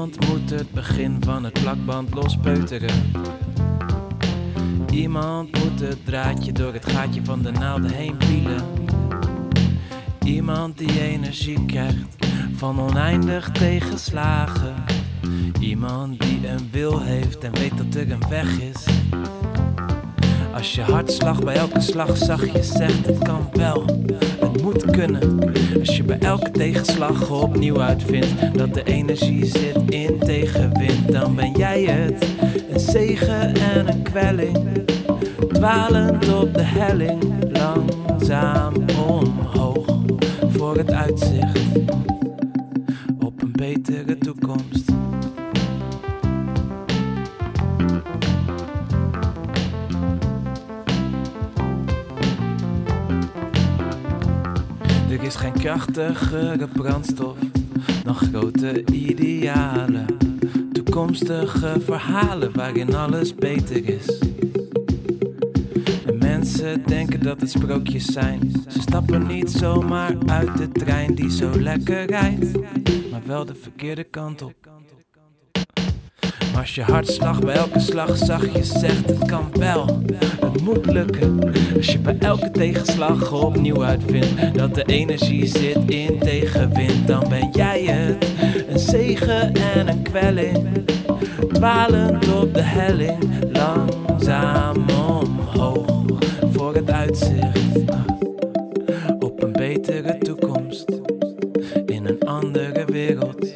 Iemand moet het begin van het plakband lospeuteren. Iemand moet het draadje door het gaatje van de naalden heen pielen. Iemand die energie krijgt van oneindig tegenslagen. Iemand die een wil heeft en weet dat er een weg is. Als je hartslag bij elke slag zachtjes zegt, het kan wel, Als je bij elke tegenslag opnieuw uitvindt dat de energie zit in tegenwind, dan ben jij het. Een zegen en een kwelling, dwalend op de helling, langzaam omhoog voor het uitzicht op een betere toekomst. Er is geen krachtigere brandstof dan grote idealen. Toekomstige verhalen waarin alles beter is. En mensen denken dat het sprookjes zijn. Ze stappen niet zomaar uit de trein die zo lekker rijdt, maar wel de verkeerde kant op. Maar als je hartslag bij elke slag zachtjes zegt, het kan wel, als je bij elke tegenslag opnieuw uitvindt dat de energie zit in tegenwind, dan ben jij het. Een zegen en een kwelling, dwalend op de helling, langzaam omhoog voor het uitzicht. Op een betere toekomst. In een andere wereld.